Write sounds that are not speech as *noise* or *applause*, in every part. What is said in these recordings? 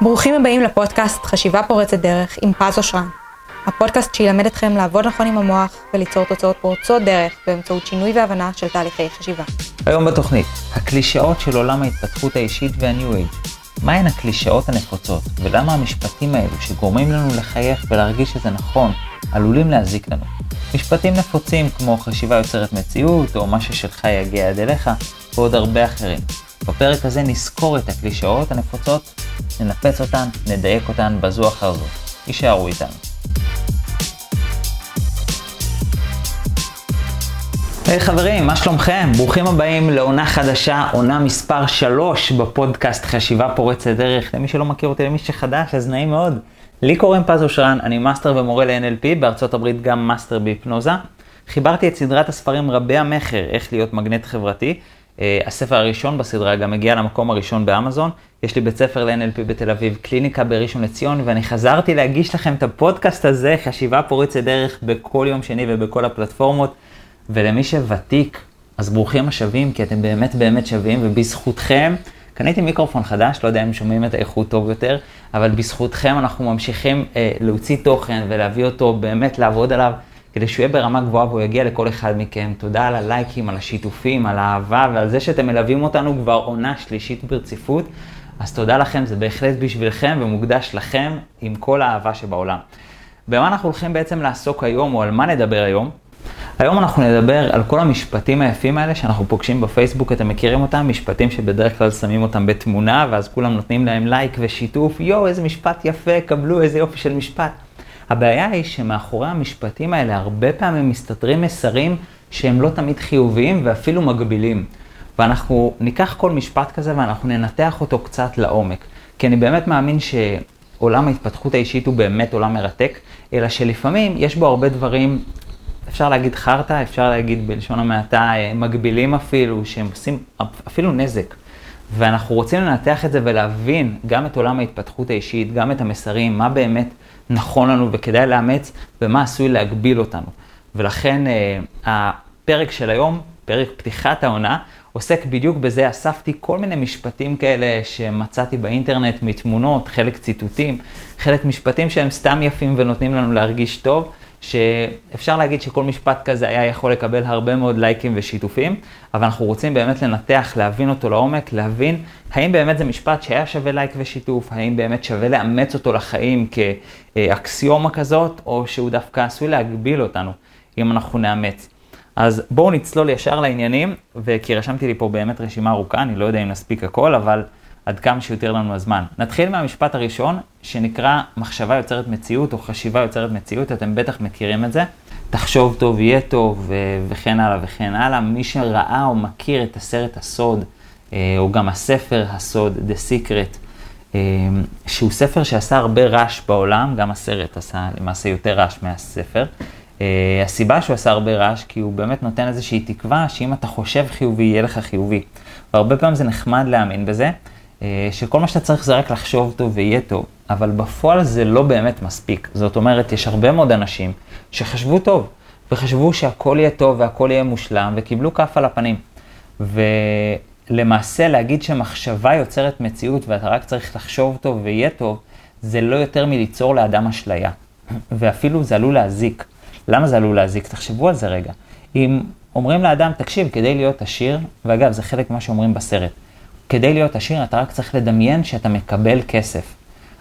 ברוכים הבאים לפודקאסט חשיבה פורצת דרך עם פז אושרן. הפודקאסט שילמד אתכם לעבוד נכון עם המוח וליצור תוצאות פורצות דרך באמצעות שינוי והבנה של תהליכי חשיבה. היום בתוכנית, הקלישאות של עולם ההתפתחות האישית והניו אייד. מהן הקלישאות הנפוצות, ולמה המשפטים האלו שגורמים לנו לחייך ולהרגיש שזה נכון, עלולים להזיק לנו. משפטים נפוצים כמו חשיבה יוצרת מציאות, או מה ששלך יגיע עד אליך, ועוד הרבה אחרים. בפרק הזה נזכור את הקלישאות הנפוצות, ננפץ אותן, נדייק אותן בזו אחר זו. הישארו איתנו. היי, חברים, מה שלומכם? ברוכים הבאים לעונה חדשה, עונה מספר 3 בפודקאסט חשיבה פורצת דרך. למי שלא מכיר אותי, למי שחדש, אז נעים מאוד. לי קוראים פז אושרן, אני מאסטר ומורה ל-NLP, בארצות הברית גם מאסטר בהיפנוזה. חיברתי את סדרת הספרים רבי המכר, איך להיות מגנט חברתי. Uh, הספר הראשון בסדרה גם הגיע למקום הראשון באמזון. יש לי בית ספר ל-NLP בתל אביב, קליניקה בראשון לציון, ואני חזרתי להגיש לכם את הפודקאסט הזה, חשיבה פורצת דרך, בכל יום שני ובכל הפלטפורמות. ולמי שוותיק, אז ברוכים השבים, כי אתם באמת באמת שווים, ובזכותכם, קניתי מיקרופון חדש, לא יודע אם שומעים את האיכות טוב יותר, אבל בזכותכם אנחנו ממשיכים אה, להוציא תוכן ולהביא אותו, באמת לעבוד עליו, כדי שהוא יהיה ברמה גבוהה והוא יגיע לכל אחד מכם. תודה על הלייקים, על השיתופים, על האהבה ועל זה שאתם מלווים אותנו כבר עונה שלישית ברציפות. אז תודה לכם, זה בהחלט בשבילכם ומוקדש לכם עם כל האהבה שבעולם. במה אנחנו הולכים בעצם לעסוק היום, או על מה נדבר היום? היום אנחנו נדבר על כל המשפטים היפים האלה שאנחנו פוגשים בפייסבוק, אתם מכירים אותם? משפטים שבדרך כלל שמים אותם בתמונה, ואז כולם נותנים להם לייק ושיתוף, יואו, איזה משפט יפה, קבלו איזה יופי של משפט. הבעיה היא שמאחורי המשפטים האלה הרבה פעמים מסתתרים מסרים שהם לא תמיד חיוביים ואפילו מגבילים. ואנחנו ניקח כל משפט כזה ואנחנו ננתח אותו קצת לעומק. כי אני באמת מאמין שעולם ההתפתחות האישית הוא באמת עולם מרתק, אלא שלפעמים יש בו הרבה דברים אפשר להגיד חרטא, אפשר להגיד בלשון המעטה אה, מגבילים אפילו, שהם עושים אפילו נזק. ואנחנו רוצים לנתח את זה ולהבין גם את עולם ההתפתחות האישית, גם את המסרים, מה באמת נכון לנו וכדאי לאמץ, ומה עשוי להגביל אותנו. ולכן אה, הפרק של היום, פרק פתיחת העונה, עוסק בדיוק בזה. אספתי כל מיני משפטים כאלה שמצאתי באינטרנט מתמונות, חלק ציטוטים, חלק משפטים שהם סתם יפים ונותנים לנו להרגיש טוב. שאפשר להגיד שכל משפט כזה היה יכול לקבל הרבה מאוד לייקים ושיתופים, אבל אנחנו רוצים באמת לנתח, להבין אותו לעומק, להבין האם באמת זה משפט שהיה שווה לייק ושיתוף, האם באמת שווה לאמץ אותו לחיים כאקסיומה כזאת, או שהוא דווקא עשוי להגביל אותנו, אם אנחנו נאמץ. אז בואו נצלול ישר לעניינים, וכי רשמתי לי פה באמת רשימה ארוכה, אני לא יודע אם נספיק הכל, אבל עד כמה שיותר לנו הזמן. נתחיל מהמשפט הראשון, שנקרא מחשבה יוצרת מציאות, או חשיבה יוצרת מציאות, אתם בטח מכירים את זה. תחשוב טוב, יהיה טוב, וכן הלאה וכן הלאה. מי שראה או מכיר את הסרט הסוד, אה, או גם הספר הסוד, The Secret, אה, שהוא ספר שעשה הרבה רעש בעולם, גם הסרט עשה למעשה יותר רעש מהספר. Uh, הסיבה שהוא עשה הרבה רעש, כי הוא באמת נותן איזושהי תקווה שאם אתה חושב חיובי, יהיה לך חיובי. והרבה פעמים זה נחמד להאמין בזה, אה, שכל מה שאתה צריך זה רק לחשוב טוב ויהיה טוב, אבל בפועל זה לא באמת מספיק. זאת אומרת, יש הרבה מאוד אנשים שחשבו טוב, וחשבו שהכל יהיה טוב והכל יהיה מושלם, וקיבלו כף על הפנים. ולמעשה להגיד שמחשבה יוצרת מציאות ואתה רק צריך לחשוב טוב ויהיה טוב, זה לא יותר מליצור לאדם אשליה. *clears throat* ואפילו זה עלול להזיק. למה זה עלול להזיק? תחשבו על זה רגע. אם אומרים לאדם, תקשיב, כדי להיות עשיר, ואגב, זה חלק ממה שאומרים בסרט, כדי להיות עשיר אתה רק צריך לדמיין שאתה מקבל כסף.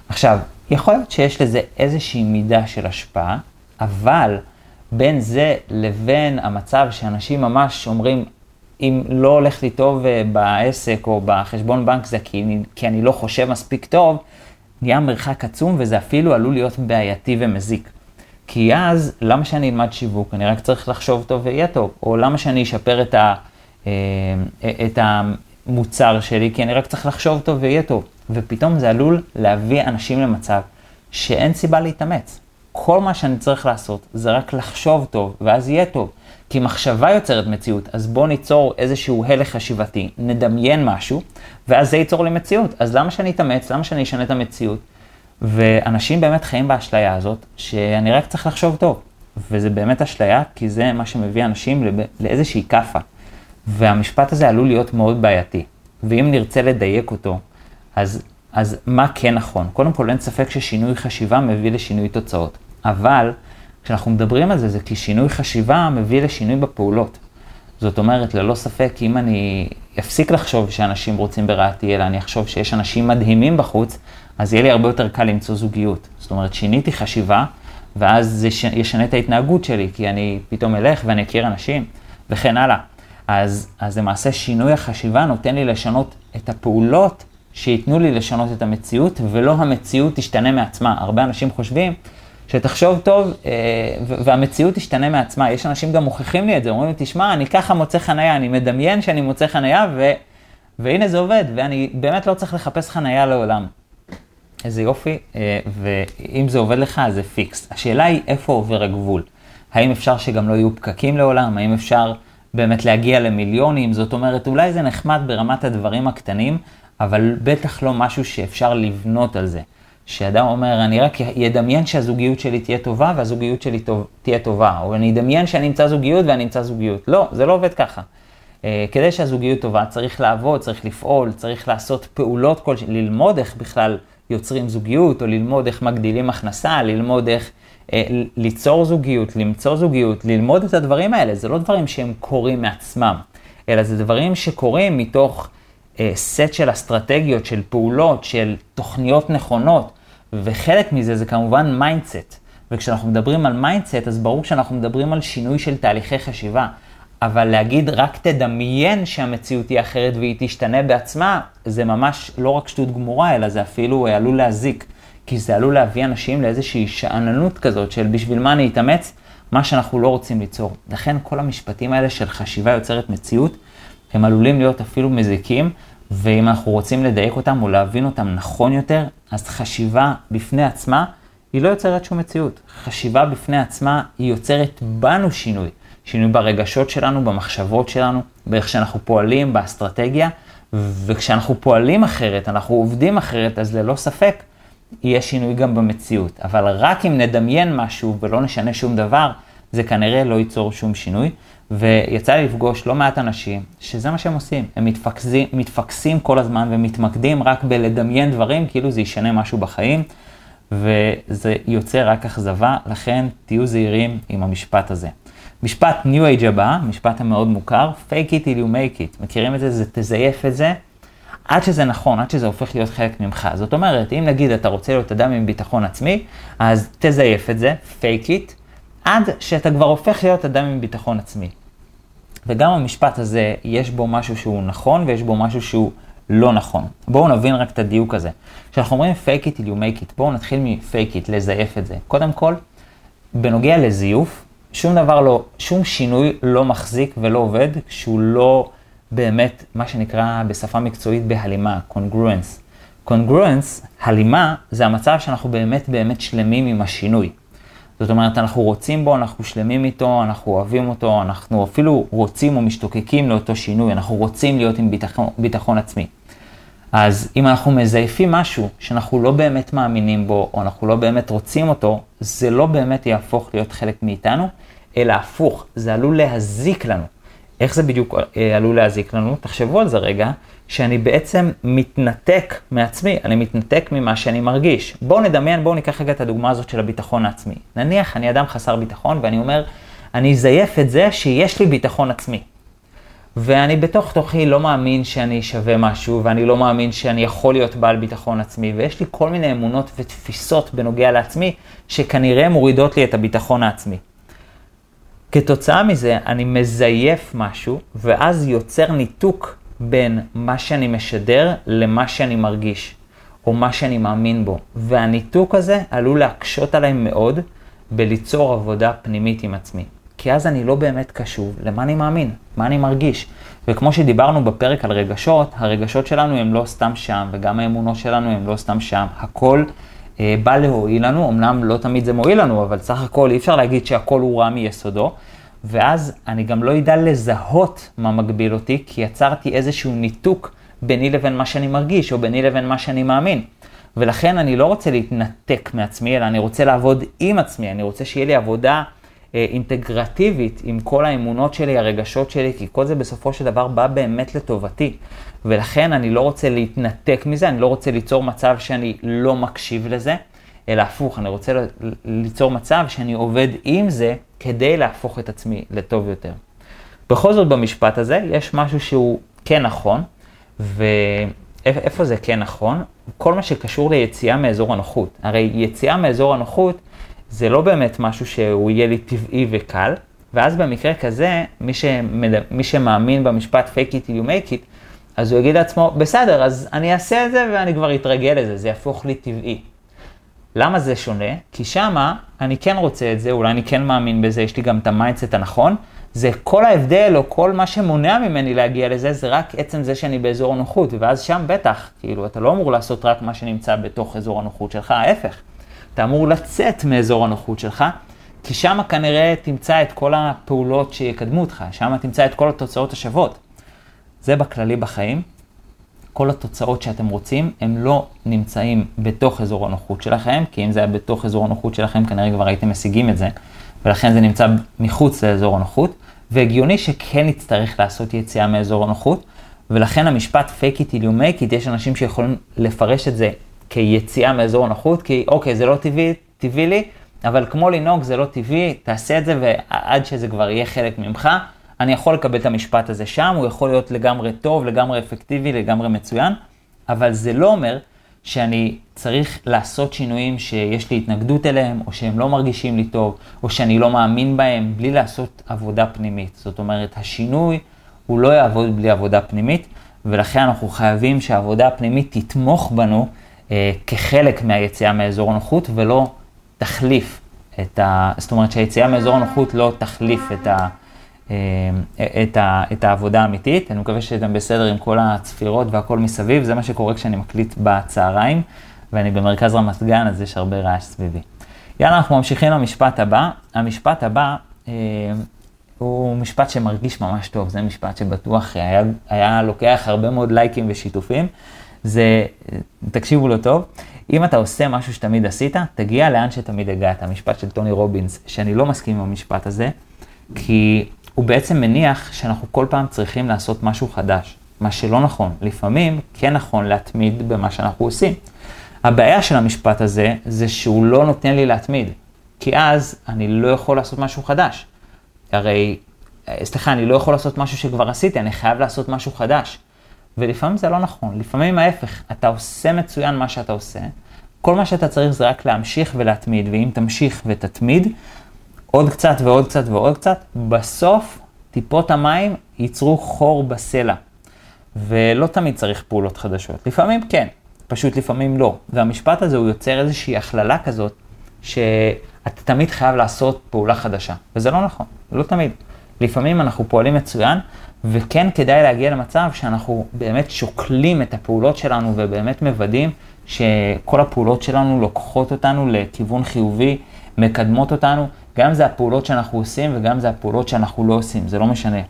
עכשיו, יכול להיות שיש לזה איזושהי מידה של השפעה, אבל בין זה לבין המצב שאנשים ממש אומרים, אם לא הולך לי טוב אה, בעסק או בחשבון בנק זה כי אני, כי אני לא חושב מספיק טוב, נהיה מרחק עצום וזה אפילו עלול להיות בעייתי ומזיק. כי אז, למה שאני אלמד שיווק? אני רק צריך לחשוב טוב ויהיה טוב. או למה שאני אשפר את, ה, אה, את המוצר שלי, כי אני רק צריך לחשוב טוב ויהיה טוב. ופתאום זה עלול להביא אנשים למצב שאין סיבה להתאמץ. כל מה שאני צריך לעשות זה רק לחשוב טוב, ואז יהיה טוב. כי מחשבה יוצרת מציאות, אז בואו ניצור איזשהו הלך חשיבתי, נדמיין משהו, ואז זה ייצור לי מציאות. אז למה שאני אתאמץ? למה שאני אשנה את המציאות? ואנשים באמת חיים באשליה הזאת, שאני רק צריך לחשוב טוב. וזה באמת אשליה, כי זה מה שמביא אנשים לאיזושהי כאפה. והמשפט הזה עלול להיות מאוד בעייתי. ואם נרצה לדייק אותו, אז אז מה כן נכון? קודם כל, אין ספק ששינוי חשיבה מביא לשינוי תוצאות. אבל כשאנחנו מדברים על זה, זה כי שינוי חשיבה מביא לשינוי בפעולות. זאת אומרת, ללא ספק, אם אני אפסיק לחשוב שאנשים רוצים ברעתי, אלא אני אחשוב שיש אנשים מדהימים בחוץ, אז יהיה לי הרבה יותר קל למצוא זוגיות. זאת אומרת, שיניתי חשיבה, ואז זה ישנה את ההתנהגות שלי, כי אני פתאום אלך ואני אכיר אנשים, וכן הלאה. אז, אז למעשה שינוי החשיבה נותן לי לשנות את הפעולות שייתנו לי לשנות את המציאות, ולא המציאות תשתנה מעצמה. הרבה אנשים חושבים שתחשוב טוב אה, והמציאות תשתנה מעצמה. יש אנשים גם מוכיחים לי את זה, אומרים לי, תשמע, אני ככה מוצא חנייה, אני מדמיין שאני מוצא חנייה, ו... והנה זה עובד, ואני באמת לא צריך לחפש חנייה לעולם. איזה יופי, אה, ואם זה עובד לך, אז זה פיקס. השאלה היא איפה עובר הגבול. האם אפשר שגם לא יהיו פקקים לעולם? האם אפשר באמת להגיע למיליונים? זאת אומרת, אולי זה נחמד ברמת הדברים הקטנים, אבל בטח לא משהו שאפשר לבנות על זה. שאדם אומר, אני רק ידמיין שהזוגיות שלי תהיה טובה והזוגיות שלי טוב, תהיה טובה, או אני אדמיין שאני אמצא זוגיות ואני אמצא זוגיות. לא, זה לא עובד ככה. Uh, כדי שהזוגיות טובה צריך לעבוד, צריך לפעול, צריך לעשות פעולות כלשהן, ללמוד איך בכלל יוצרים זוגיות, או ללמוד איך מגדילים הכנסה, ללמוד איך ליצור זוגיות, למצוא זוגיות, ללמוד את הדברים האלה. זה לא דברים שהם קורים מעצמם, אלא זה דברים שקורים מתוך אה, סט של אסטרטגיות, של פעולות, של תוכניות נכונות. וחלק מזה זה כמובן mindset. וכשאנחנו מדברים על mindset, אז ברור שאנחנו מדברים על שינוי של תהליכי חשיבה. אבל להגיד רק תדמיין שהמציאות היא אחרת והיא תשתנה בעצמה, זה ממש לא רק שטות גמורה, אלא זה אפילו עלול להזיק. כי זה עלול להביא אנשים לאיזושהי שאננות כזאת של בשביל מה אני אתאמץ, מה שאנחנו לא רוצים ליצור. לכן כל המשפטים האלה של חשיבה יוצרת מציאות, הם עלולים להיות אפילו מזיקים, ואם אנחנו רוצים לדייק אותם או להבין אותם נכון יותר, אז חשיבה בפני עצמה היא לא יוצרת שום מציאות. חשיבה בפני עצמה היא יוצרת בנו שינוי. שינוי ברגשות שלנו, במחשבות שלנו, באיך שאנחנו פועלים, באסטרטגיה, וכשאנחנו פועלים אחרת, אנחנו עובדים אחרת, אז ללא ספק יהיה שינוי גם במציאות. אבל רק אם נדמיין משהו ולא נשנה שום דבר, זה כנראה לא ייצור שום שינוי. ויצא לי לפגוש לא מעט אנשים שזה מה שהם עושים, הם מתפקסים, מתפקסים כל הזמן ומתמקדים רק בלדמיין דברים כאילו זה ישנה משהו בחיים, וזה יוצר רק אכזבה, לכן תהיו זהירים עם המשפט הזה. משפט New Age הבא, משפט המאוד מוכר, fake it till you make it. מכירים את זה? זה תזייף את זה עד שזה נכון, עד שזה הופך להיות חלק ממך. זאת אומרת, אם נגיד אתה רוצה להיות אדם עם ביטחון עצמי, אז תזייף את זה, fake it, עד שאתה כבר הופך להיות אדם עם ביטחון עצמי. וגם המשפט הזה, יש בו משהו שהוא נכון ויש בו משהו שהוא לא נכון. בואו נבין רק את הדיוק הזה. כשאנחנו אומרים fake it you make it, בואו נתחיל מ-fake it, לזייף את זה. קודם כל, בנוגע לזיוף, שום דבר לא, שום שינוי לא מחזיק ולא עובד כשהוא לא באמת, מה שנקרא בשפה מקצועית בהלימה, congruence. congruence, הלימה, זה המצב שאנחנו באמת באמת שלמים עם השינוי. זאת אומרת, אנחנו רוצים בו, אנחנו שלמים איתו, אנחנו אוהבים אותו, אנחנו אפילו רוצים או משתוקקים לאותו שינוי, אנחנו רוצים להיות עם ביטחון, ביטחון עצמי. אז אם אנחנו מזייפים משהו שאנחנו לא באמת מאמינים בו, או אנחנו לא באמת רוצים אותו, זה לא באמת יהפוך להיות חלק מאיתנו, אלא הפוך, זה עלול להזיק לנו. איך זה בדיוק אה, עלול להזיק לנו? תחשבו על זה רגע, שאני בעצם מתנתק מעצמי, אני מתנתק ממה שאני מרגיש. בואו נדמיין, בואו ניקח רגע את הדוגמה הזאת של הביטחון העצמי. נניח אני אדם חסר ביטחון ואני אומר, אני אזייף את זה שיש לי ביטחון עצמי. ואני בתוך תוכי לא מאמין שאני שווה משהו, ואני לא מאמין שאני יכול להיות בעל ביטחון עצמי, ויש לי כל מיני אמונות ותפיסות בנוגע לעצמי, שכנראה מורידות לי את הביטחון העצמי. כתוצאה מזה, אני מזייף משהו, ואז יוצר ניתוק בין מה שאני משדר למה שאני מרגיש, או מה שאני מאמין בו. והניתוק הזה עלול להקשות עליי מאוד בליצור עבודה פנימית עם עצמי. כי אז אני לא באמת קשוב למה אני מאמין, מה אני מרגיש. וכמו שדיברנו בפרק על רגשות, הרגשות שלנו הם לא סתם שם, וגם האמונות שלנו הם לא סתם שם. הכל בא להועיל לנו, אמנם לא תמיד זה מועיל לנו, אבל סך הכל אי אפשר להגיד שהכל הוא רע מיסודו. ואז אני גם לא אדע לזהות מה מגביל אותי, כי יצרתי איזשהו ניתוק ביני לבין מה שאני מרגיש, או ביני לבין מה שאני מאמין. ולכן אני לא רוצה להתנתק מעצמי, אלא אני רוצה לעבוד עם עצמי, אני רוצה שיהיה לי עבודה אה, אינטגרטיבית עם כל האמונות שלי, הרגשות שלי, כי כל זה בסופו של דבר בא באמת לטובתי. ולכן אני לא רוצה להתנתק מזה, אני לא רוצה ליצור מצב שאני לא מקשיב לזה, אלא הפוך, אני רוצה ליצור מצב שאני עובד עם זה כדי להפוך את עצמי לטוב יותר. בכל זאת במשפט הזה יש משהו שהוא כן נכון, ואיפה זה כן נכון? כל מה שקשור ליציאה מאזור הנוחות. הרי יציאה מאזור הנוחות זה לא באמת משהו שהוא יהיה לי טבעי וקל, ואז במקרה כזה, מי, שמד... מי שמאמין במשפט fake it you make it, אז הוא יגיד לעצמו, בסדר, אז אני אעשה את זה ואני כבר אתרגל לזה, זה יהפוך לי טבעי. למה זה שונה? כי שמה אני כן רוצה את זה, אולי אני כן מאמין בזה, יש לי גם את ה mindset הנכון, זה כל ההבדל או כל מה שמונע ממני להגיע לזה, זה רק עצם זה שאני באזור הנוחות, ואז שם בטח, כאילו, אתה לא אמור לעשות רק מה שנמצא בתוך אזור הנוחות שלך, ההפך. אתה אמור לצאת מאזור הנוחות שלך, כי שם כנראה תמצא את כל הפעולות שיקדמו אותך, שם תמצא את כל התוצאות השוות. זה בכללי בחיים. כל התוצאות שאתם רוצים, הם לא נמצאים בתוך אזור הנוחות שלכם, כי אם זה היה בתוך אזור הנוחות שלכם, כנראה כבר הייתם משיגים את זה, ולכן זה נמצא מחוץ לאזור הנוחות, והגיוני שכן נצטרך לעשות יציאה מאזור הנוחות, ולכן המשפט fake it till you make it, יש אנשים שיכולים לפרש את זה כיציאה מאזור הנוחות, כי אוקיי, זה לא טבעי, טבעי לי, אבל כמו לנהוג זה לא טבעי, תעשה את זה, ועד שזה כבר יהיה חלק ממך, אני יכול לקבל את המשפט הזה שם, הוא יכול להיות לגמרי טוב, לגמרי אפקטיבי, לגמרי מצוין, אבל זה לא אומר שאני צריך לעשות שינויים שיש לי התנגדות אליהם, או שהם לא מרגישים לי טוב, או שאני לא מאמין בהם, בלי לעשות עבודה פנימית. זאת אומרת, השינוי הוא לא יעבוד בלי עבודה פנימית, ולכן אנחנו חייבים שהעבודה הפנימית תתמוך בנו אה, כחלק מהיציאה מאזור הנוחות, ולא תחליף את ה... זאת אומרת שהיציאה מאזור הנוחות לא תחליף את ה... אה, את, ה, את העבודה האמיתית. אני מקווה שאתם בסדר עם כל הצפירות והכל מסביב, זה מה שקורה כשאני מקליט בצהריים, ואני במרכז רמת גן, אז יש הרבה רעש סביבי. יאללה, אנחנו ממשיכים למשפט הבא. המשפט הבא אה, הוא משפט שמרגיש ממש טוב, זה משפט שבטוח היה, היה לוקח הרבה מאוד לייקים ושיתופים. זה, תקשיבו לו טוב, אם אתה עושה משהו שתמיד עשית, תגיע לאן שתמיד הגעת. המשפט של טוני רובינס, שאני לא מסכים עם המשפט הזה, כי הוא בעצם מניח שאנחנו כל פעם צריכים לעשות משהו חדש, מה שלא נכון. לפעמים כן נכון להתמיד במה שאנחנו עושים. הבעיה של המשפט הזה, זה שהוא לא נותן לי להתמיד, כי אז אני לא יכול לעשות משהו חדש. הרי, סליחה, אני לא יכול לעשות משהו שכבר עשיתי, אני חייב לעשות משהו חדש. ולפעמים זה לא נכון, לפעמים ההפך, אתה עושה מצוין מה שאתה עושה, כל מה שאתה צריך זה רק להמשיך ולהתמיד, ואם תמשיך ותתמיד, עוד קצת ועוד קצת ועוד קצת, בסוף טיפות המים ייצרו חור בסלע. ולא תמיד צריך פעולות חדשות. לפעמים כן, פשוט לפעמים לא. והמשפט הזה הוא יוצר איזושהי הכללה כזאת, שאתה תמיד חייב לעשות פעולה חדשה. וזה לא נכון, לא תמיד. לפעמים אנחנו פועלים מצוין, וכן כדאי להגיע למצב שאנחנו באמת שוקלים את הפעולות שלנו ובאמת מוודאים שכל הפעולות שלנו לוקחות אותנו לכיוון חיובי, מקדמות אותנו, גם זה הפעולות שאנחנו עושים וגם זה הפעולות שאנחנו לא עושים, זה לא משנה.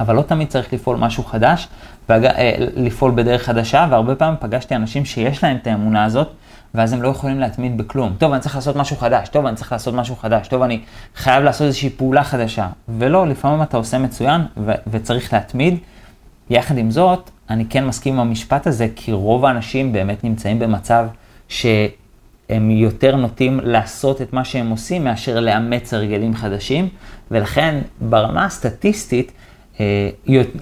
אבל לא תמיד צריך לפעול משהו חדש. אה, לפעול בדרך חדשה, והרבה פעמים פגשתי אנשים שיש להם את האמונה הזאת, ואז הם לא יכולים להתמיד בכלום. טוב, אני צריך לעשות משהו חדש, טוב, אני צריך לעשות משהו חדש, טוב, אני חייב לעשות איזושהי פעולה חדשה. ולא, לפעמים אתה עושה מצוין ו- וצריך להתמיד. יחד עם זאת, אני כן מסכים עם המשפט הזה, כי רוב האנשים באמת נמצאים במצב שהם יותר נוטים לעשות את מה שהם עושים מאשר לאמץ הרגלים חדשים, ולכן ברמה הסטטיסטית, אה,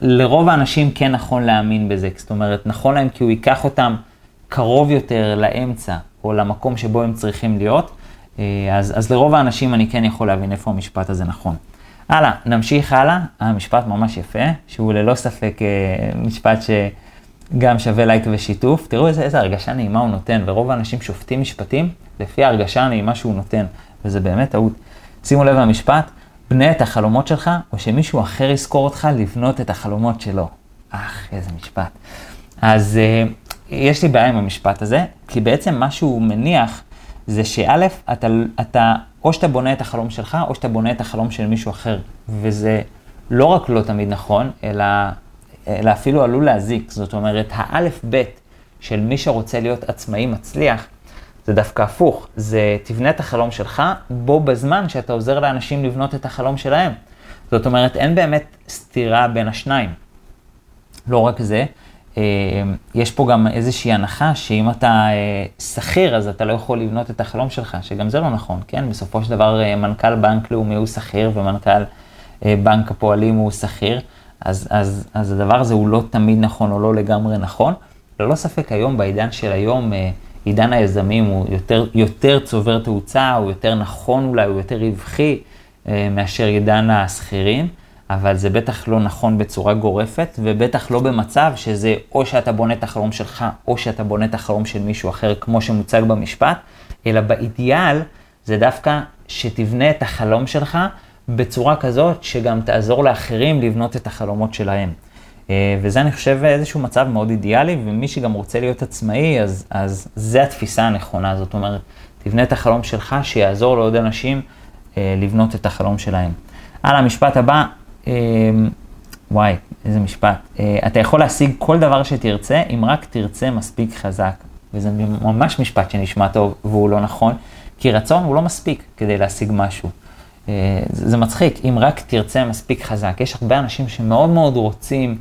לרוב האנשים כן נכון להאמין בזה. זאת אומרת, נכון להם כי הוא ייקח אותם קרוב יותר לאמצע, או למקום שבו הם צריכים להיות, אה, אז, אז לרוב האנשים אני כן יכול להבין איפה המשפט הזה נכון. הלאה, נמשיך הלאה. המשפט ממש יפה, שהוא ללא ספק אה, משפט שגם שווה לייק ושיתוף. תראו איזה, איזה הרגשה נעימה הוא נותן, ורוב האנשים שופטים משפטים לפי ההרגשה הנעימה שהוא נותן, וזה באמת טעות. שימו לב למשפט, בנה את החלומות שלך, או שמישהו אחר יזכור אותך לבנות את החלומות שלו. אך, איזה משפט. אז יש לי בעיה עם המשפט הזה, כי בעצם מה שהוא מניח זה שא', אתה, אתה, או שאתה בונה את החלום שלך, או שאתה בונה את החלום של מישהו אחר. וזה לא רק לא תמיד נכון, אלא, אלא אפילו עלול להזיק. זאת אומרת, האלף-בית של מי שרוצה להיות עצמאי מצליח, זה דווקא הפוך, זה תבנה את החלום שלך בו בזמן שאתה עוזר לאנשים לבנות את החלום שלהם. זאת אומרת, אין באמת סתירה בין השניים. לא רק זה, יש פה גם איזושהי הנחה שאם אתה אה, שכיר, אז אתה לא יכול לבנות את החלום שלך, שגם זה לא נכון, כן? בסופו של דבר אה, מנכ"ל בנק לאומי הוא שכיר ומנכ"ל בנק הפועלים הוא שכיר, אז, אז, אז הדבר הזה הוא לא תמיד נכון או לא לגמרי נכון. ללא ספק היום, בעידן של היום, עידן היזמים הוא יותר, יותר צובר תאוצה, הוא יותר נכון אולי, הוא יותר רווחי מאשר עידן השכירים. אבל זה בטח לא נכון בצורה גורפת, ובטח לא במצב שזה או שאתה בונה את החלום שלך, או שאתה בונה את החלום של מישהו אחר, כמו שמוצג במשפט, אלא באידיאל זה דווקא שתבנה את החלום שלך בצורה כזאת שגם תעזור לאחרים לבנות את החלומות שלהם. אה, וזה אני חושב איזשהו מצב מאוד אידיאלי, ומי שגם רוצה להיות עצמאי, אז, אז זה התפיסה הנכונה. זאת אומרת, תבנה את החלום שלך שיעזור לעוד אנשים אה, לבנות את החלום שלהם. על המשפט הבא, וואי, איזה משפט. אה, אתה יכול להשיג כל דבר שתרצה, אם רק תרצה מספיק חזק. וזה ממש משפט שנשמע טוב והוא לא נכון, כי רצון הוא לא מספיק כדי להשיג משהו. אה, זה מצחיק, אם רק תרצה מספיק חזק. יש הרבה אנשים שמאוד מאוד רוצים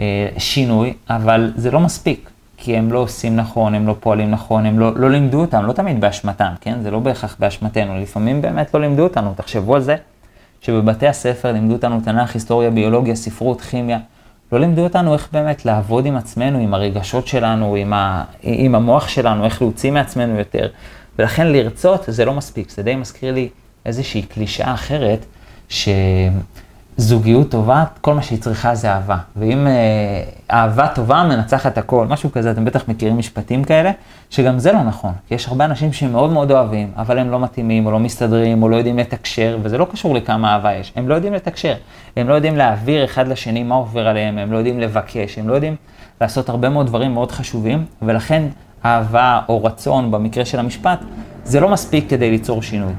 אה, שינוי, אבל זה לא מספיק, כי הם לא עושים נכון, הם לא פועלים נכון, הם לא, לא לימדו אותם, לא תמיד באשמתם, כן? זה לא בהכרח באשמתנו, לפעמים באמת לא לימדו אותנו, תחשבו על זה. שבבתי הספר לימדו אותנו תנ"ך, היסטוריה, ביולוגיה, ספרות, כימיה. לא לימדו אותנו איך באמת לעבוד עם עצמנו, עם הרגשות שלנו, עם, ה... עם המוח שלנו, איך להוציא מעצמנו יותר. ולכן לרצות זה לא מספיק, זה די מזכיר לי איזושהי קלישאה אחרת, ש... זוגיות טובה, כל מה שהיא צריכה זה אהבה. ואם אה, אהבה טובה מנצחת הכל, משהו כזה, אתם בטח מכירים משפטים כאלה, שגם זה לא נכון. כי יש הרבה אנשים שמאוד מאוד אוהבים, אבל הם לא מתאימים, או לא מסתדרים, או לא יודעים לתקשר, וזה לא קשור לכמה אהבה יש. הם לא יודעים לתקשר. הם לא יודעים להעביר אחד לשני מה עובר עליהם, הם לא יודעים לבקש, הם לא יודעים לעשות הרבה מאוד דברים מאוד חשובים, ולכן אהבה או רצון, במקרה של המשפט, זה לא מספיק כדי ליצור שינוי.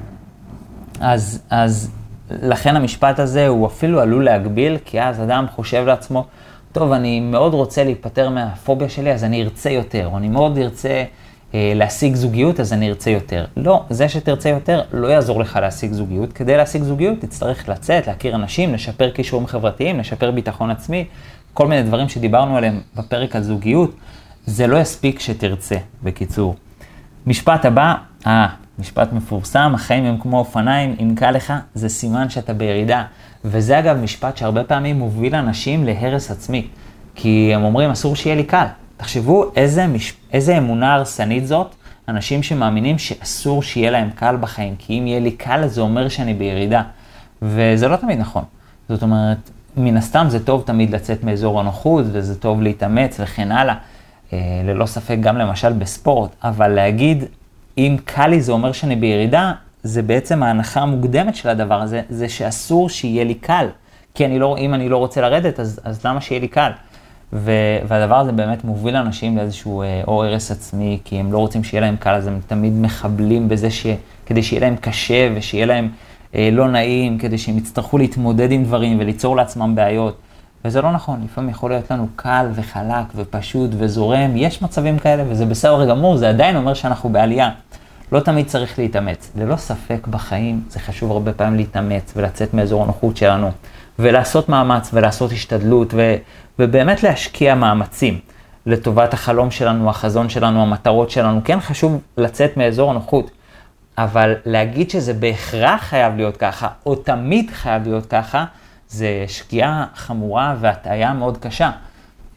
אז, אז לכן המשפט הזה הוא אפילו עלול להגביל, כי אז אדם חושב לעצמו, טוב, אני מאוד רוצה להיפטר מהפוביה שלי, אז אני ארצה יותר, או אני מאוד ארצה אה, להשיג זוגיות, אז אני ארצה יותר. לא, זה שתרצה יותר לא יעזור לך להשיג זוגיות. כדי להשיג זוגיות תצטרך לצאת, להכיר אנשים, לשפר כישורים חברתיים, לשפר ביטחון עצמי, כל מיני דברים שדיברנו עליהם בפרק על זוגיות. זה לא יספיק שתרצה, בקיצור. משפט הבא, אה, משפט מפורסם, החיים הם כמו אופניים, אם קל לך, זה סימן שאתה בירידה. וזה אגב משפט שהרבה פעמים מוביל אנשים להרס עצמי. כי הם אומרים, אסור שיהיה לי קל. תחשבו איזה, מש... איזה אמונה הרסנית זאת, אנשים שמאמינים שאסור שיהיה להם קל בחיים, כי אם יהיה לי קל זה אומר שאני בירידה. וזה לא תמיד נכון. זאת אומרת, מן הסתם זה טוב תמיד לצאת מאזור הנוחות, וזה טוב להתאמץ וכן הלאה. אה, ללא ספק גם למשל בספורט, אבל להגיד אם קל לי זה אומר שאני בירידה, זה בעצם ההנחה המוקדמת של הדבר הזה, זה שאסור שיהיה לי קל. כי אני לא, אם אני לא רוצה לרדת, אז, אז למה שיהיה לי קל? ו, והדבר הזה באמת מוביל אנשים לאיזשהו אה, או הרס עצמי, כי הם לא רוצים שיהיה להם קל, אז הם תמיד מחבלים בזה ש, כדי שיהיה להם קשה ושיהיה להם אה, לא נעים, כדי שהם יצטרכו להתמודד עם דברים וליצור לעצמם בעיות. וזה לא נכון, לפעמים יכול להיות לנו קל וחלק ופשוט וזורם, יש מצבים כאלה וזה בסדר גמור, זה עדיין אומר שאנחנו בעלייה. לא תמיד צריך להתאמץ. ללא ספק בחיים זה חשוב הרבה פעמים להתאמץ ולצאת מאזור הנוחות שלנו, ולעשות מאמץ ולעשות השתדלות, ו, ובאמת להשקיע מאמצים לטובת החלום שלנו, החזון שלנו, המטרות שלנו. כן חשוב לצאת מאזור הנוחות, אבל להגיד שזה בהכרח חייב להיות ככה, או תמיד חייב להיות ככה, זה שגיאה חמורה והטעיה מאוד קשה.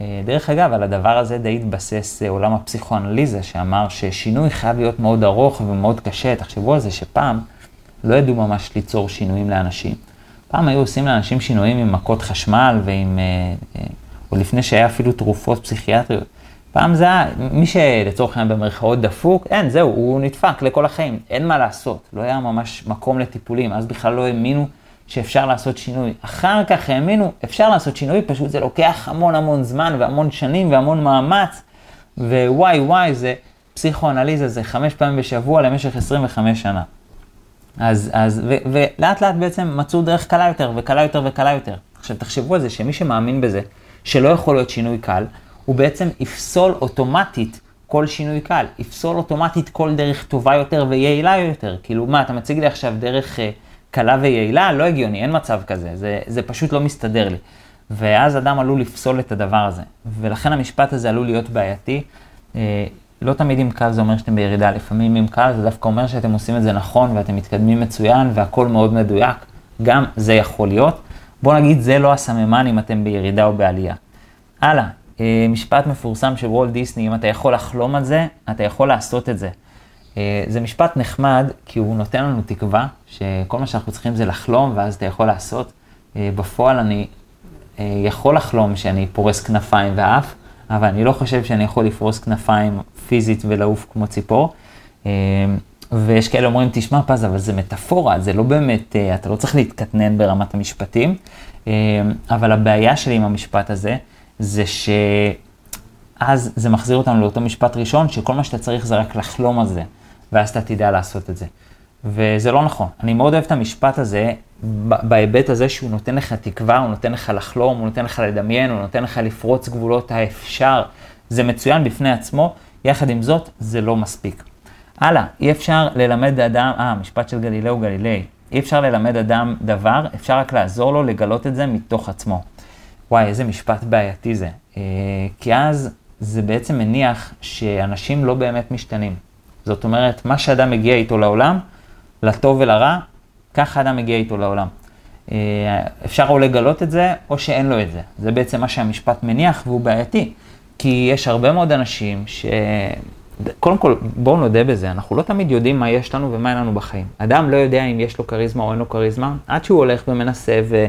אה, דרך אגב, על הדבר הזה די התבסס אה, עולם הפסיכואנליזה, שאמר ששינוי חייב להיות מאוד ארוך ומאוד קשה. תחשבו על זה שפעם לא ידעו ממש ליצור שינויים לאנשים. פעם היו עושים לאנשים שינויים עם מכות חשמל ועם, אה, או לפני שהיה אפילו תרופות פסיכיאטריות. פעם זה היה, מי שלצורך העניין במרכאות דפוק, אין, זהו, הוא נדפק לכל החיים, אין מה לעשות. לא היה ממש מקום לטיפולים, אז בכלל לא האמינו שאפשר לעשות שינוי. אחר כך האמינו, אפשר לעשות שינוי, פשוט זה לוקח המון המון זמן והמון שנים והמון מאמץ, ווואי וואי זה פסיכואנליזה, זה חמש פעמים בשבוע למשך 25 שנה. אז, אז, ו, ולאט לאט בעצם מצאו דרך קלה יותר וקלה יותר וקלה יותר. עכשיו תחשבו על זה שמי שמאמין בזה, שלא יכול להיות שינוי קל, הוא בעצם יפסול אוטומטית כל שינוי קל, יפסול אוטומטית כל דרך טובה יותר ויעילה יותר. כאילו, מה, אתה מציג לי עכשיו דרך uh, קלה ויעילה? לא הגיוני, אין מצב כזה, זה, זה פשוט לא מסתדר לי. ואז אדם עלול לפסול את הדבר הזה. ולכן המשפט הזה עלול להיות בעייתי. Uh, לא תמיד אם קל זה אומר שאתם בירידה, לפעמים אם קל זה דווקא אומר שאתם עושים את זה נכון ואתם מתקדמים מצוין והכל מאוד מדויק, גם זה יכול להיות. בוא נגיד זה לא הסממן אם אתם בירידה או בעלייה. הלאה, אה, משפט מפורסם של וולט דיסני, אם אתה יכול לחלום על זה, אתה יכול לעשות את זה. אה, זה משפט נחמד, כי הוא נותן לנו תקווה, שכל מה שאנחנו צריכים זה לחלום, ואז אתה יכול לעשות. אה, בפועל אני יכול לחלום שאני פורס כנפיים ואף, אבל אני לא חושב שאני יכול לפרוס כנפיים פיזית ולעוף כמו ציפור. ויש כאלה אומרים, תשמע פז, אבל זה מטאפורה, זה לא באמת, אתה לא צריך להתקטנן ברמת המשפטים. אבל הבעיה שלי עם המשפט הזה, זה שאז זה מחזיר אותנו לאותו משפט ראשון, שכל מה שאתה צריך זה רק לחלום על זה, ואז אתה תדע לעשות את זה. וזה לא נכון. אני מאוד אוהב את המשפט הזה, בהיבט הזה שהוא נותן לך תקווה, הוא נותן לך לחלום, הוא נותן לך לדמיין, הוא נותן לך לפרוץ גבולות האפשר. זה מצוין בפני עצמו, יחד עם זאת, זה לא מספיק. הלאה, אי אפשר ללמד אדם, אה, משפט של גלילאו גלילי, אי אפשר ללמד אדם דבר, אפשר רק לעזור לו לגלות את זה מתוך עצמו. וואי, איזה משפט בעייתי זה. אה, כי אז זה בעצם מניח שאנשים לא באמת משתנים. זאת אומרת, מה שאדם מגיע איתו לעולם, לטוב ולרע, ככה אדם מגיע איתו לעולם. אה, אפשר או לגלות את זה, או שאין לו את זה. זה בעצם מה שהמשפט מניח, והוא בעייתי. כי יש הרבה מאוד אנשים ש... קודם כל, בואו נודה בזה, אנחנו לא תמיד יודעים מה יש לנו ומה אין לנו בחיים. אדם לא יודע אם יש לו כריזמה או אין לו כריזמה, עד שהוא הולך ומנסה ו...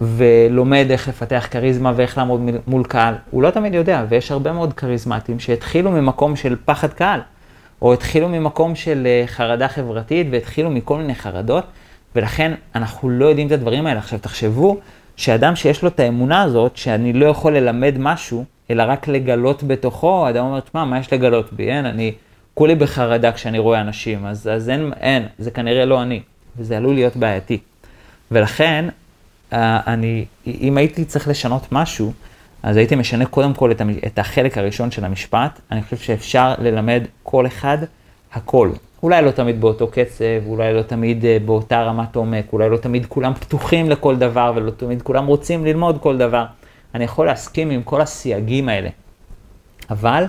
ולומד איך לפתח כריזמה ואיך לעמוד מול קהל. הוא לא תמיד יודע, ויש הרבה מאוד כריזמטים שהתחילו ממקום של פחד קהל, או התחילו ממקום של אה, חרדה חברתית, והתחילו מכל מיני חרדות, ולכן אנחנו לא יודעים את הדברים האלה. עכשיו תחשבו שאדם שיש לו את האמונה הזאת, שאני לא יכול ללמד משהו, אלא רק לגלות בתוכו, אדם אומר, תשמע, מה יש לגלות בי? אין, אני כולי בחרדה כשאני רואה אנשים, אז, אז אין, אין, זה כנראה לא אני, וזה עלול להיות בעייתי. ולכן אה, אני, אם הייתי צריך לשנות משהו, אז הייתי משנה קודם כל את, את החלק הראשון של המשפט. אני חושב שאפשר ללמד כל אחד הכל. אולי לא תמיד באותו קצב, אולי לא תמיד אה, באותה רמת עומק, אולי לא תמיד כולם פתוחים לכל דבר ולא תמיד כולם רוצים ללמוד כל דבר. אני יכול להסכים עם כל הסייגים האלה. אבל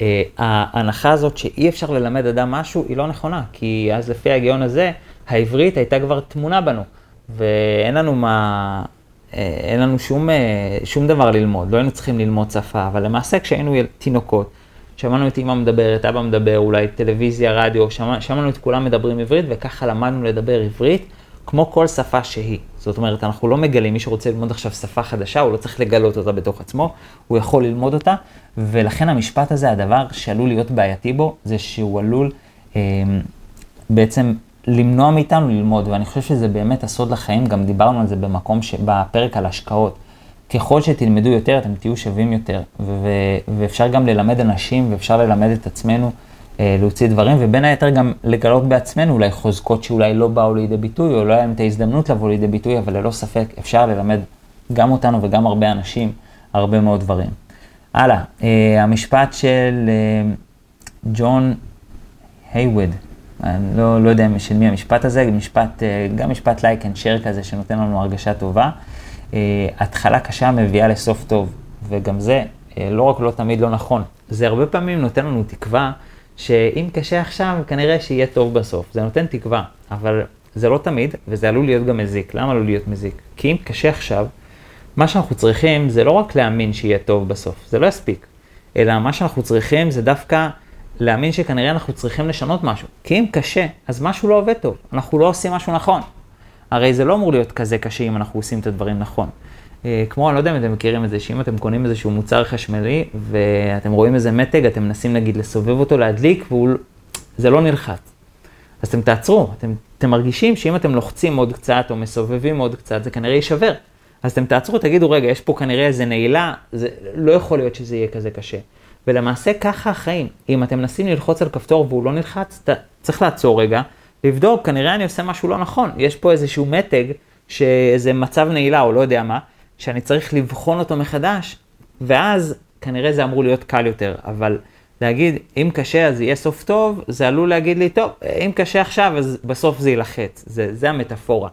אה, ההנחה הזאת שאי אפשר ללמד אדם משהו היא לא נכונה, כי אז לפי ההיגיון הזה, העברית הייתה כבר תמונה בנו. ואין לנו מה, אין לנו שום, אה, שום דבר ללמוד, לא היינו צריכים ללמוד שפה, אבל למעשה כשהיינו תינוקות, שמענו את אמא מדברת, אבא מדבר, אולי טלוויזיה, רדיו, שמע, שמענו את כולם מדברים עברית, וככה למדנו לדבר עברית כמו כל שפה שהיא. זאת אומרת, אנחנו לא מגלים, מי שרוצה ללמוד עכשיו שפה חדשה, הוא לא צריך לגלות אותה בתוך עצמו, הוא יכול ללמוד אותה, ולכן המשפט הזה, הדבר שעלול להיות בעייתי בו, זה שהוא עלול אה, בעצם למנוע מאיתנו ללמוד, ואני חושב שזה באמת הסוד לחיים, גם דיברנו על זה במקום, ש... בפרק על השקעות. ככל שתלמדו יותר, אתם תהיו שווים יותר, ו... ואפשר גם ללמד אנשים, ואפשר ללמד את עצמנו אה, להוציא דברים, ובין היתר גם לגלות בעצמנו אולי חוזקות שאולי לא באו לידי ביטוי, או לא היה להם את ההזדמנות לבוא לידי ביטוי, אבל ללא ספק אפשר ללמד גם אותנו וגם הרבה אנשים הרבה מאוד דברים. הלאה, אה, המשפט של אה, ג'ון היווד, אני לא, לא יודע של מי המשפט הזה, משפט, אה, גם משפט like and share כזה שנותן לנו הרגשה טובה. Uh, התחלה קשה מביאה לסוף טוב, וגם זה uh, לא רק לא תמיד לא נכון, זה הרבה פעמים נותן לנו תקווה שאם קשה עכשיו, כנראה שיהיה טוב בסוף. זה נותן תקווה, אבל זה לא תמיד, וזה עלול להיות גם מזיק. למה עלול להיות מזיק? כי אם קשה עכשיו, מה שאנחנו צריכים זה לא רק להאמין שיהיה טוב בסוף, זה לא יספיק, אלא מה שאנחנו צריכים זה דווקא להאמין שכנראה אנחנו צריכים לשנות משהו. כי אם קשה, אז משהו לא עובד טוב, אנחנו לא עושים משהו נכון. הרי זה לא אמור להיות כזה קשה אם אנחנו עושים את הדברים נכון. אה, כמו, אני לא יודע אם אתם מכירים את זה, שאם אתם קונים איזשהו מוצר חשמלי ואתם רואים איזה מתג, אתם מנסים נגיד לסובב אותו, להדליק, וזה לא נלחץ. אז אתם תעצרו, אתם, אתם מרגישים שאם אתם לוחצים עוד קצת או מסובבים עוד קצת, זה כנראה יישבר. אז אתם תעצרו, תגידו, רגע, יש פה כנראה איזה נעילה, זה לא יכול להיות שזה יהיה כזה קשה. ולמעשה ככה החיים. אם אתם מנסים ללחוץ על כפתור והוא לא נלחץ, ת, צריך לעצור רגע, לבדוק, כנראה אני עושה משהו לא נכון. יש פה איזשהו מתג, שאיזה מצב נעילה או לא יודע מה, שאני צריך לבחון אותו מחדש, ואז כנראה זה אמור להיות קל יותר. אבל להגיד, אם קשה אז יהיה סוף טוב, זה עלול להגיד לי, טוב, אם קשה עכשיו אז בסוף זה יילחץ. זה, זה המטאפורה.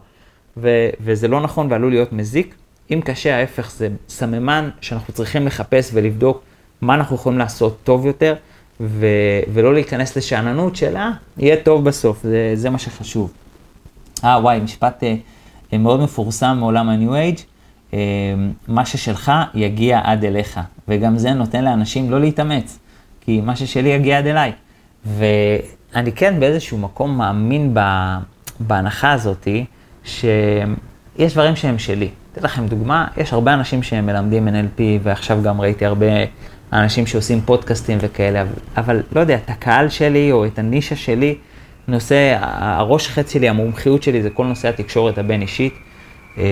ו, וזה לא נכון ועלול להיות מזיק. אם קשה, ההפך, זה סממן שאנחנו צריכים לחפש ולבדוק מה אנחנו יכולים לעשות טוב יותר, ו, ולא להיכנס לשאננות של, אה, יהיה טוב בסוף, זה, זה מה שחשוב. אה, וואי, משפט אה, אה מאוד מפורסם מעולם ה-New Age, אה, מה ששלך יגיע עד אליך, וגם זה נותן לאנשים לא להתאמץ, כי מה ששלי יגיע עד אליי. ואני כן באיזשהו מקום מאמין בהנחה הזאתי, שיש דברים שהם שלי. אתן לכם דוגמה, יש הרבה אנשים שהם מלמדים NLP, ועכשיו גם ראיתי הרבה אנשים שעושים פודקאסטים וכאלה, אבל, אבל לא יודע, את הקהל שלי או את הנישה שלי, נושא, הראש חץ שלי, המומחיות שלי זה כל נושא התקשורת הבין-אישית, אמ,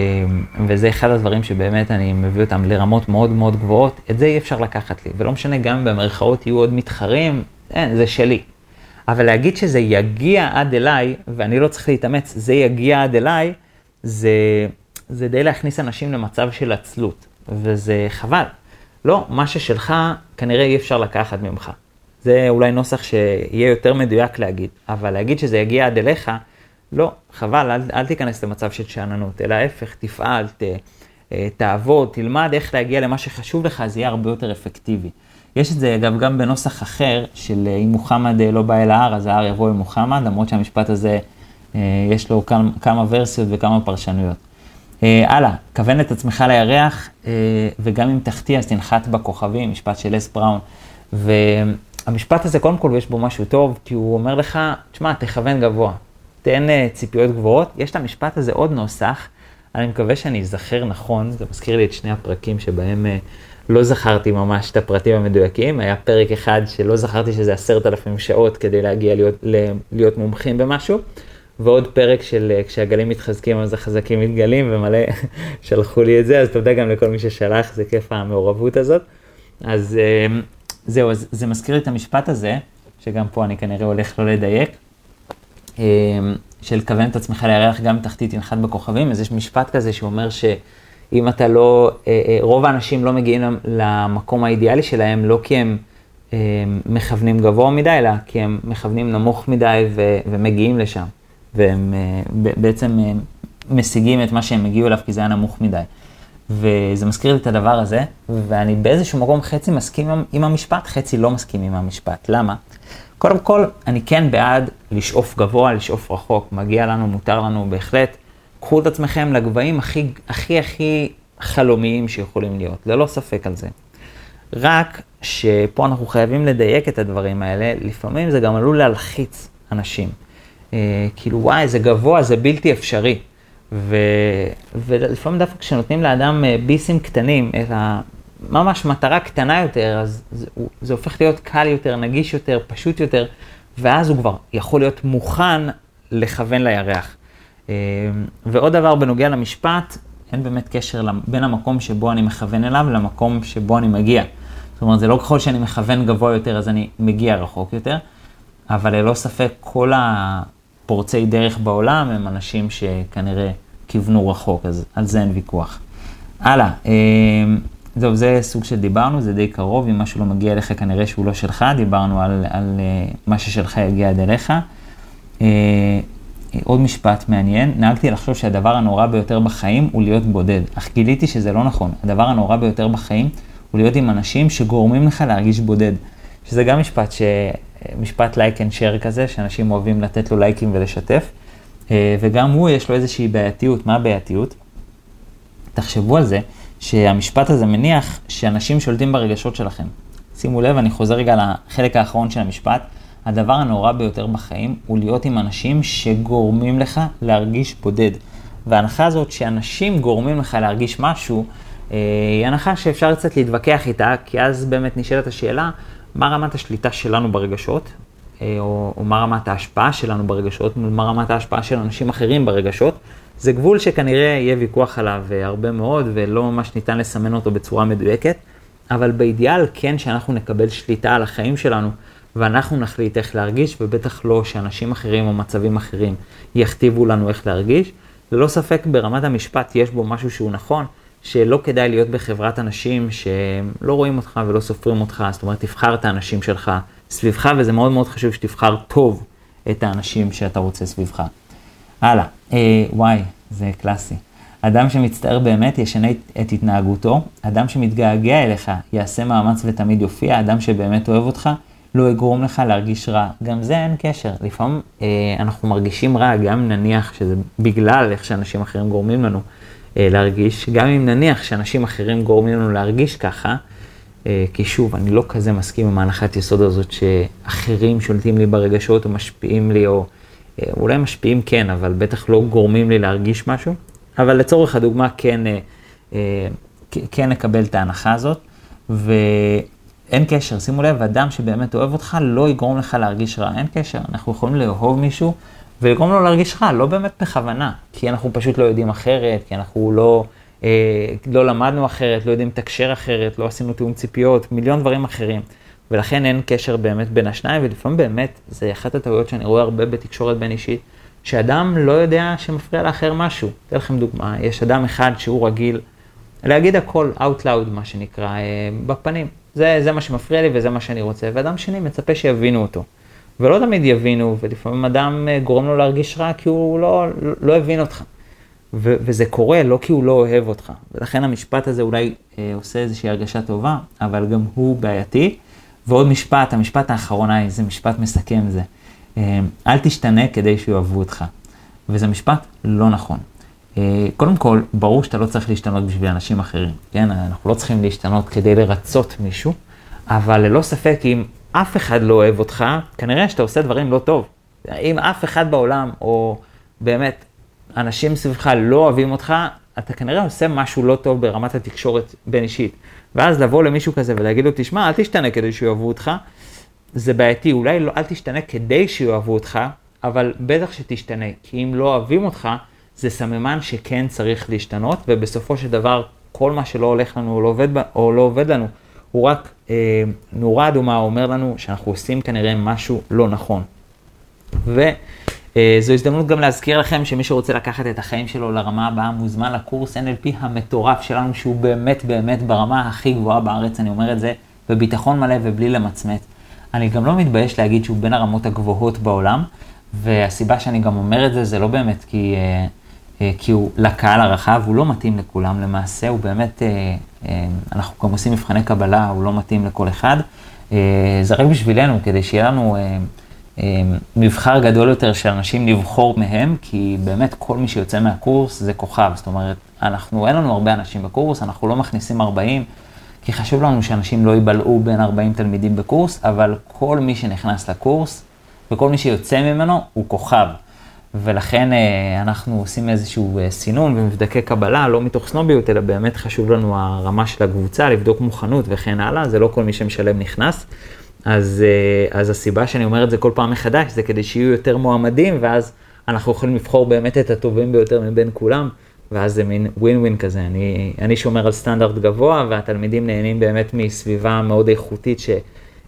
וזה אחד הדברים שבאמת אני מביא אותם לרמות מאוד מאוד גבוהות, את זה אי אפשר לקחת לי, ולא משנה גם במרכאות יהיו עוד מתחרים, אין, זה שלי. אבל להגיד שזה יגיע עד אליי, ואני לא צריך להתאמץ, זה יגיע עד אליי, זה, זה די להכניס אנשים למצב של עצלות, וזה חבל. לא, מה ששלך כנראה אי אפשר לקחת ממך. זה אולי נוסח שיהיה יותר מדויק להגיד, אבל להגיד שזה יגיע עד אליך, לא, חבל, אל, אל תיכנס למצב של שאננות, אלא ההפך, תפעל, ת, אה, תעבוד, תלמד איך להגיע למה שחשוב לך, זה יהיה הרבה יותר אפקטיבי. יש את זה אגב גם בנוסח אחר של אה, אם מוחמד אה, לא בא אל ההר, אז ההר יבוא אל מוחמד, למרות שהמשפט הזה יש לו כמה ורסיות וכמה פרשנויות. הלאה, כוון את עצמך לירח, וגם אם תחטיא אז תנחת בכוכבים, משפט של אס בראון. והמשפט הזה, קודם כל יש בו משהו טוב, כי הוא אומר לך, תשמע, תכוון גבוה, תן ציפיות גבוהות. יש את המשפט הזה עוד נוסח, אני מקווה שאני אזכר נכון, זה מזכיר לי את שני הפרקים שבהם לא זכרתי ממש את הפרטים המדויקים, היה פרק אחד שלא זכרתי שזה עשרת אלפים שעות כדי להגיע להיות, להיות מומחים במשהו, ועוד פרק של אה, כשהגלים מתחזקים אז החזקים מתגלים, ומלא *laughs* שלחו לי את זה, אז תודה גם לכל מי ששלח, זה כיף המעורבות הזאת. אז אה, זהו, אז זה מזכיר לי את המשפט הזה, שגם פה אני כנראה הולך לא לדייק, אה, של כוון את עצמך לירח גם תחתית ינחת בכוכבים, אז יש משפט כזה שאומר ש... אם אתה לא, רוב האנשים לא מגיעים למקום האידיאלי שלהם, לא כי הם מכוונים גבוה מדי, אלא כי הם מכוונים נמוך מדי ו, ומגיעים לשם. והם בעצם משיגים את מה שהם הגיעו אליו כי זה היה נמוך מדי. וזה מזכיר לי את הדבר הזה, ואני באיזשהו מקום חצי מסכים עם המשפט, חצי לא מסכים עם המשפט. למה? קודם כל, אני כן בעד לשאוף גבוה, לשאוף רחוק. מגיע לנו, מותר לנו בהחלט. קחו את עצמכם לגבהים הכי הכי הכי חלומיים שיכולים להיות, ללא ספק על זה. רק שפה אנחנו חייבים לדייק את הדברים האלה, לפעמים זה גם עלול להלחיץ אנשים. אה, כאילו, וואי, זה גבוה, זה בלתי אפשרי. ו... ולפעמים דווקא כשנותנים לאדם אה, ביסים קטנים, את ה... ממש מטרה קטנה יותר, אז זה, זה הופך להיות קל יותר, נגיש יותר, פשוט יותר, ואז הוא כבר יכול להיות מוכן לכוון לירח. אמ, ועוד דבר בנוגע למשפט, אין באמת קשר בין המקום שבו אני מכוון אליו למקום שבו אני מגיע. זאת אומרת, זה לא ככל שאני מכוון גבוה יותר, אז אני מגיע רחוק יותר, אבל ללא ספק כל הפורצי דרך בעולם הם אנשים שכנראה כיוונו רחוק, אז על זה אין ויכוח. הלאה, אמ, זהו, זה סוג של דיברנו, זה די קרוב, אם משהו לא מגיע אליך כנראה שהוא לא שלך, דיברנו על, על אה, מה ששלך יגיע עד אליך. אה, עוד משפט מעניין, נהגתי לחשוב שהדבר הנורא ביותר בחיים הוא להיות בודד, אך גיליתי שזה לא נכון. הדבר הנורא ביותר בחיים הוא להיות עם אנשים שגורמים לך להרגיש בודד. שזה גם משפט, ש... משפט like and share כזה, שאנשים אוהבים לתת לו לייקים ולשתף. אה, וגם הוא, יש לו איזושהי בעייתיות. מה הבעייתיות? תחשבו על זה, שהמשפט הזה מניח שאנשים שולטים ברגשות שלכם. שימו לב, אני חוזר רגע לחלק האחרון של המשפט. הדבר הנורא ביותר בחיים הוא להיות עם אנשים שגורמים לך להרגיש בודד. וההנחה הזאת שאנשים גורמים לך להרגיש משהו, אה, היא הנחה שאפשר קצת להתווכח איתה, כי אז באמת נשאלת השאלה, מה רמת השליטה שלנו ברגשות, אה, או, או מה רמת ההשפעה שלנו ברגשות, מול מה רמת ההשפעה של אנשים אחרים ברגשות. זה גבול שכנראה יהיה ויכוח עליו אה, הרבה מאוד, ולא ממש ניתן לסמן אותו בצורה מדויקת, אבל באידיאל כן שאנחנו נקבל שליטה על החיים שלנו. ואנחנו נחליט איך להרגיש, ובטח לא שאנשים אחרים או מצבים אחרים יכתיבו לנו איך להרגיש. ללא ספק ברמת המשפט יש בו משהו שהוא נכון, שלא כדאי להיות בחברת אנשים שלא רואים אותך ולא סופרים אותך, זאת אומרת, תבחר את האנשים שלך סביבך, וזה מאוד מאוד חשוב שתבחר טוב את האנשים שאתה רוצה סביבך. הלאה, אה, וואי, זה קלאסי. אדם שמצטער באמת ישנה את התנהגותו, אדם שמתגעגע אליך יעשה מאמץ ותמיד יופיע, אדם שבאמת אוהב אותך לא יגרום לך להרגיש רע. גם זה אין קשר. לפעמים אה, אנחנו מרגישים רע, גם נניח שזה בגלל איך שאנשים אחרים גורמים לנו להרגיש, גם אם נניח שאנשים אחרים גורמים לנו להרגיש ככה, אה, כי שוב, אני לא כזה מסכים עם ההנחת יסוד הזאת שאחרים שולטים לי ברגשות או משפיעים לי, או אה, אולי משפיעים כן, אבל בטח לא גורמים לי להרגיש משהו. אבל לצורך הדוגמה כן, אה, אה, כן נקבל את ההנחה הזאת, ואין קשר, שימו לב, אדם שבאמת אוהב אותך לא יגרום לך להרגיש רע, אין קשר, אנחנו יכולים לאהוב מישהו ולגרום לו להרגיש רע, לא באמת בכוונה, כי אנחנו פשוט לא יודעים אחרת, כי אנחנו לא, אה, לא למדנו אחרת, לא יודעים לתקשר אחרת, לא עשינו תיאום ציפיות, מיליון דברים אחרים. ולכן אין קשר באמת בין השניים, ולפעמים באמת, זה אחת הטעויות שאני רואה הרבה בתקשורת בין אישית, שאדם לא יודע שמפריע לאחר משהו. אתן לכם דוגמה, יש אדם אחד שהוא רגיל להגיד הכל out loud, מה שנקרא, אה, בפנים. זה, זה מה שמפריע לי וזה מה שאני רוצה, ואדם שני מצפה שיבינו אותו. ולא תמיד יבינו, ולפעמים אדם אה, גורם לו להרגיש רע כי הוא לא, לא, לא הבין אותך. ו- וזה קורה לא כי הוא לא אוהב אותך. ולכן המשפט הזה אולי אה, עושה איזושהי הרגשה טובה, אבל גם הוא בעייתי. ועוד משפט, המשפט האחרון, זה משפט מסכם זה. אה, אל תשתנה כדי שיאהבו אותך. וזה משפט לא נכון. אה, קודם כל, ברור שאתה לא צריך להשתנות בשביל אנשים אחרים, כן? אנחנו לא צריכים להשתנות כדי לרצות מישהו, אבל ללא ספק, אם אף אחד לא אוהב אותך, כנראה שאתה עושה דברים לא טוב. אם אף אחד בעולם, או באמת, אנשים סביבך לא אוהבים אותך, אתה כנראה עושה משהו לא טוב ברמת התקשורת בין אישית. ואז לבוא למישהו כזה ולהגיד לו, תשמע, אל תשתנה כדי שיאהבו אותך, זה בעייתי, אולי לא, אל תשתנה כדי שיאהבו אותך, אבל בטח שתשתנה, כי אם לא אוהבים אותך, זה סממן שכן צריך להשתנות, ובסופו של דבר, כל מה שלא הולך לנו או לא עובד, או לא עובד לנו, הוא רק נורה אדומה אומר לנו שאנחנו עושים כנראה משהו לא נכון. וזו אה, הזדמנות גם להזכיר לכם שמי שרוצה לקחת את החיים שלו לרמה הבאה מוזמן לקורס NLP המטורף שלנו, שהוא באמת באמת ברמה הכי גבוהה בארץ, אני אומר את זה בביטחון מלא ובלי למצמץ. אני גם לא מתבייש להגיד שהוא בין הרמות הגבוהות בעולם, והסיבה שאני גם אומר את זה, זה לא באמת כי, אה, אה, כי הוא לקהל הרחב, הוא לא מתאים לכולם למעשה, הוא באמת, אה, אנחנו גם עושים מבחני קבלה, הוא לא מתאים לכל אחד. זה רק בשבילנו, כדי שיהיה לנו מבחר גדול יותר של אנשים לבחור מהם, כי באמת כל מי שיוצא מהקורס זה כוכב, זאת אומרת, אנחנו, אין לנו הרבה אנשים בקורס, אנחנו לא מכניסים 40. כי חשוב לנו שאנשים לא ייבלעו בין 40 תלמידים בקורס, אבל כל מי שנכנס לקורס וכל מי שיוצא ממנו הוא כוכב. ולכן אה, אנחנו עושים איזשהו אה, סינון ומבדקי קבלה, לא מתוך סנוביות, אלא באמת חשוב לנו הרמה של הקבוצה, לבדוק מוכנות וכן הלאה, זה לא כל מי שמשלם נכנס. אז, אה, אז הסיבה שאני אומר את זה כל פעם מחדש, זה כדי שיהיו יותר מועמדים, ואז אנחנו יכולים לבחור באמת את הטובים ביותר מבין כולם. ואז זה מין ווין ווין כזה, אני, אני שומר על סטנדרט גבוה והתלמידים נהנים באמת מסביבה מאוד איכותית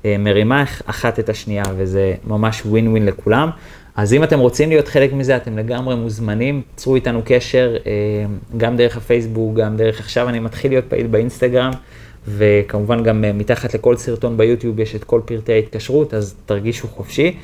שמרימה אחת את השנייה וזה ממש ווין ווין לכולם. אז אם אתם רוצים להיות חלק מזה, אתם לגמרי מוזמנים, צרו איתנו קשר, אה, גם דרך הפייסבוק, גם דרך עכשיו. אני מתחיל להיות פעיל באינסטגרם, וכמובן גם אה, מתחת לכל סרטון ביוטיוב יש את כל פרטי ההתקשרות, אז תרגישו חופשי.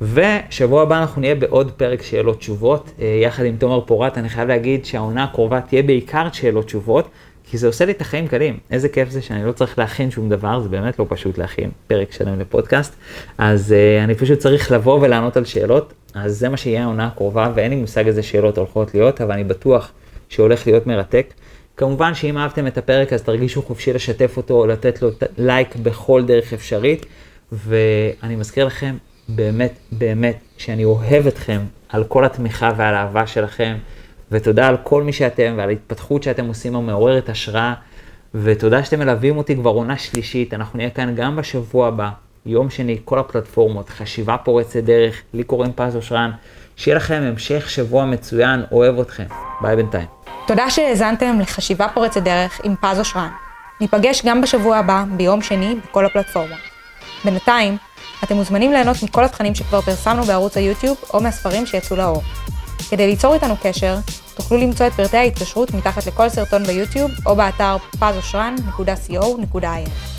ושבוע הבא אנחנו נהיה בעוד פרק שאלות תשובות, אה, יחד עם תומר פורט, אני חייב להגיד שהעונה הקרובה תהיה בעיקר שאלות תשובות, כי זה עושה לי את החיים קלים. איזה כיף זה שאני לא צריך להכין שום דבר, זה באמת לא פשוט להכין פרק שלם לפודקאסט, אז uh, אני פשוט צריך לבוא ולענות על שאלות, אז זה מה שיהיה העונה הקרובה, ואין לי מושג איזה שאלות הולכות להיות, אבל אני בטוח שהולך להיות מרתק. כמובן שאם אהבתם את הפרק אז תרגישו חופשי לשתף אותו, או לתת לו לייק בכל דרך אפשרית, ואני מזכיר לכם, באמת, באמת, שאני אוהב אתכם על כל התמיכה ועל האהבה שלכם, ותודה על כל מי שאתם ועל ההתפתחות שאתם עושים המעוררת השראה, ותודה שאתם מלווים אותי כבר עונה שלישית, אנחנו נהיה כאן גם בשבוע הבא, יום שני, כל הפלטפורמות, חשיבה פורצת דרך, לי קוראים פז אושרן, שיהיה לכם המשך שבוע מצוין, אוהב אתכם, ביי בינתיים. תודה שהאזנתם לחשיבה פורצת דרך עם פז אושרן. ניפגש גם בשבוע הבא, ביום שני, בכל הפלטפורמות. בינתיים, אתם מוזמנים ליהנות מכל התכנים שכבר פרסמנו בערוץ היוטיוב או מהספרים שיצאו לאור. כדי ליצור איתנו קשר, תוכלו למצוא את פרטי ההתקשרות מתחת לכל סרטון ביוטיוב או באתר pazosran.co.il.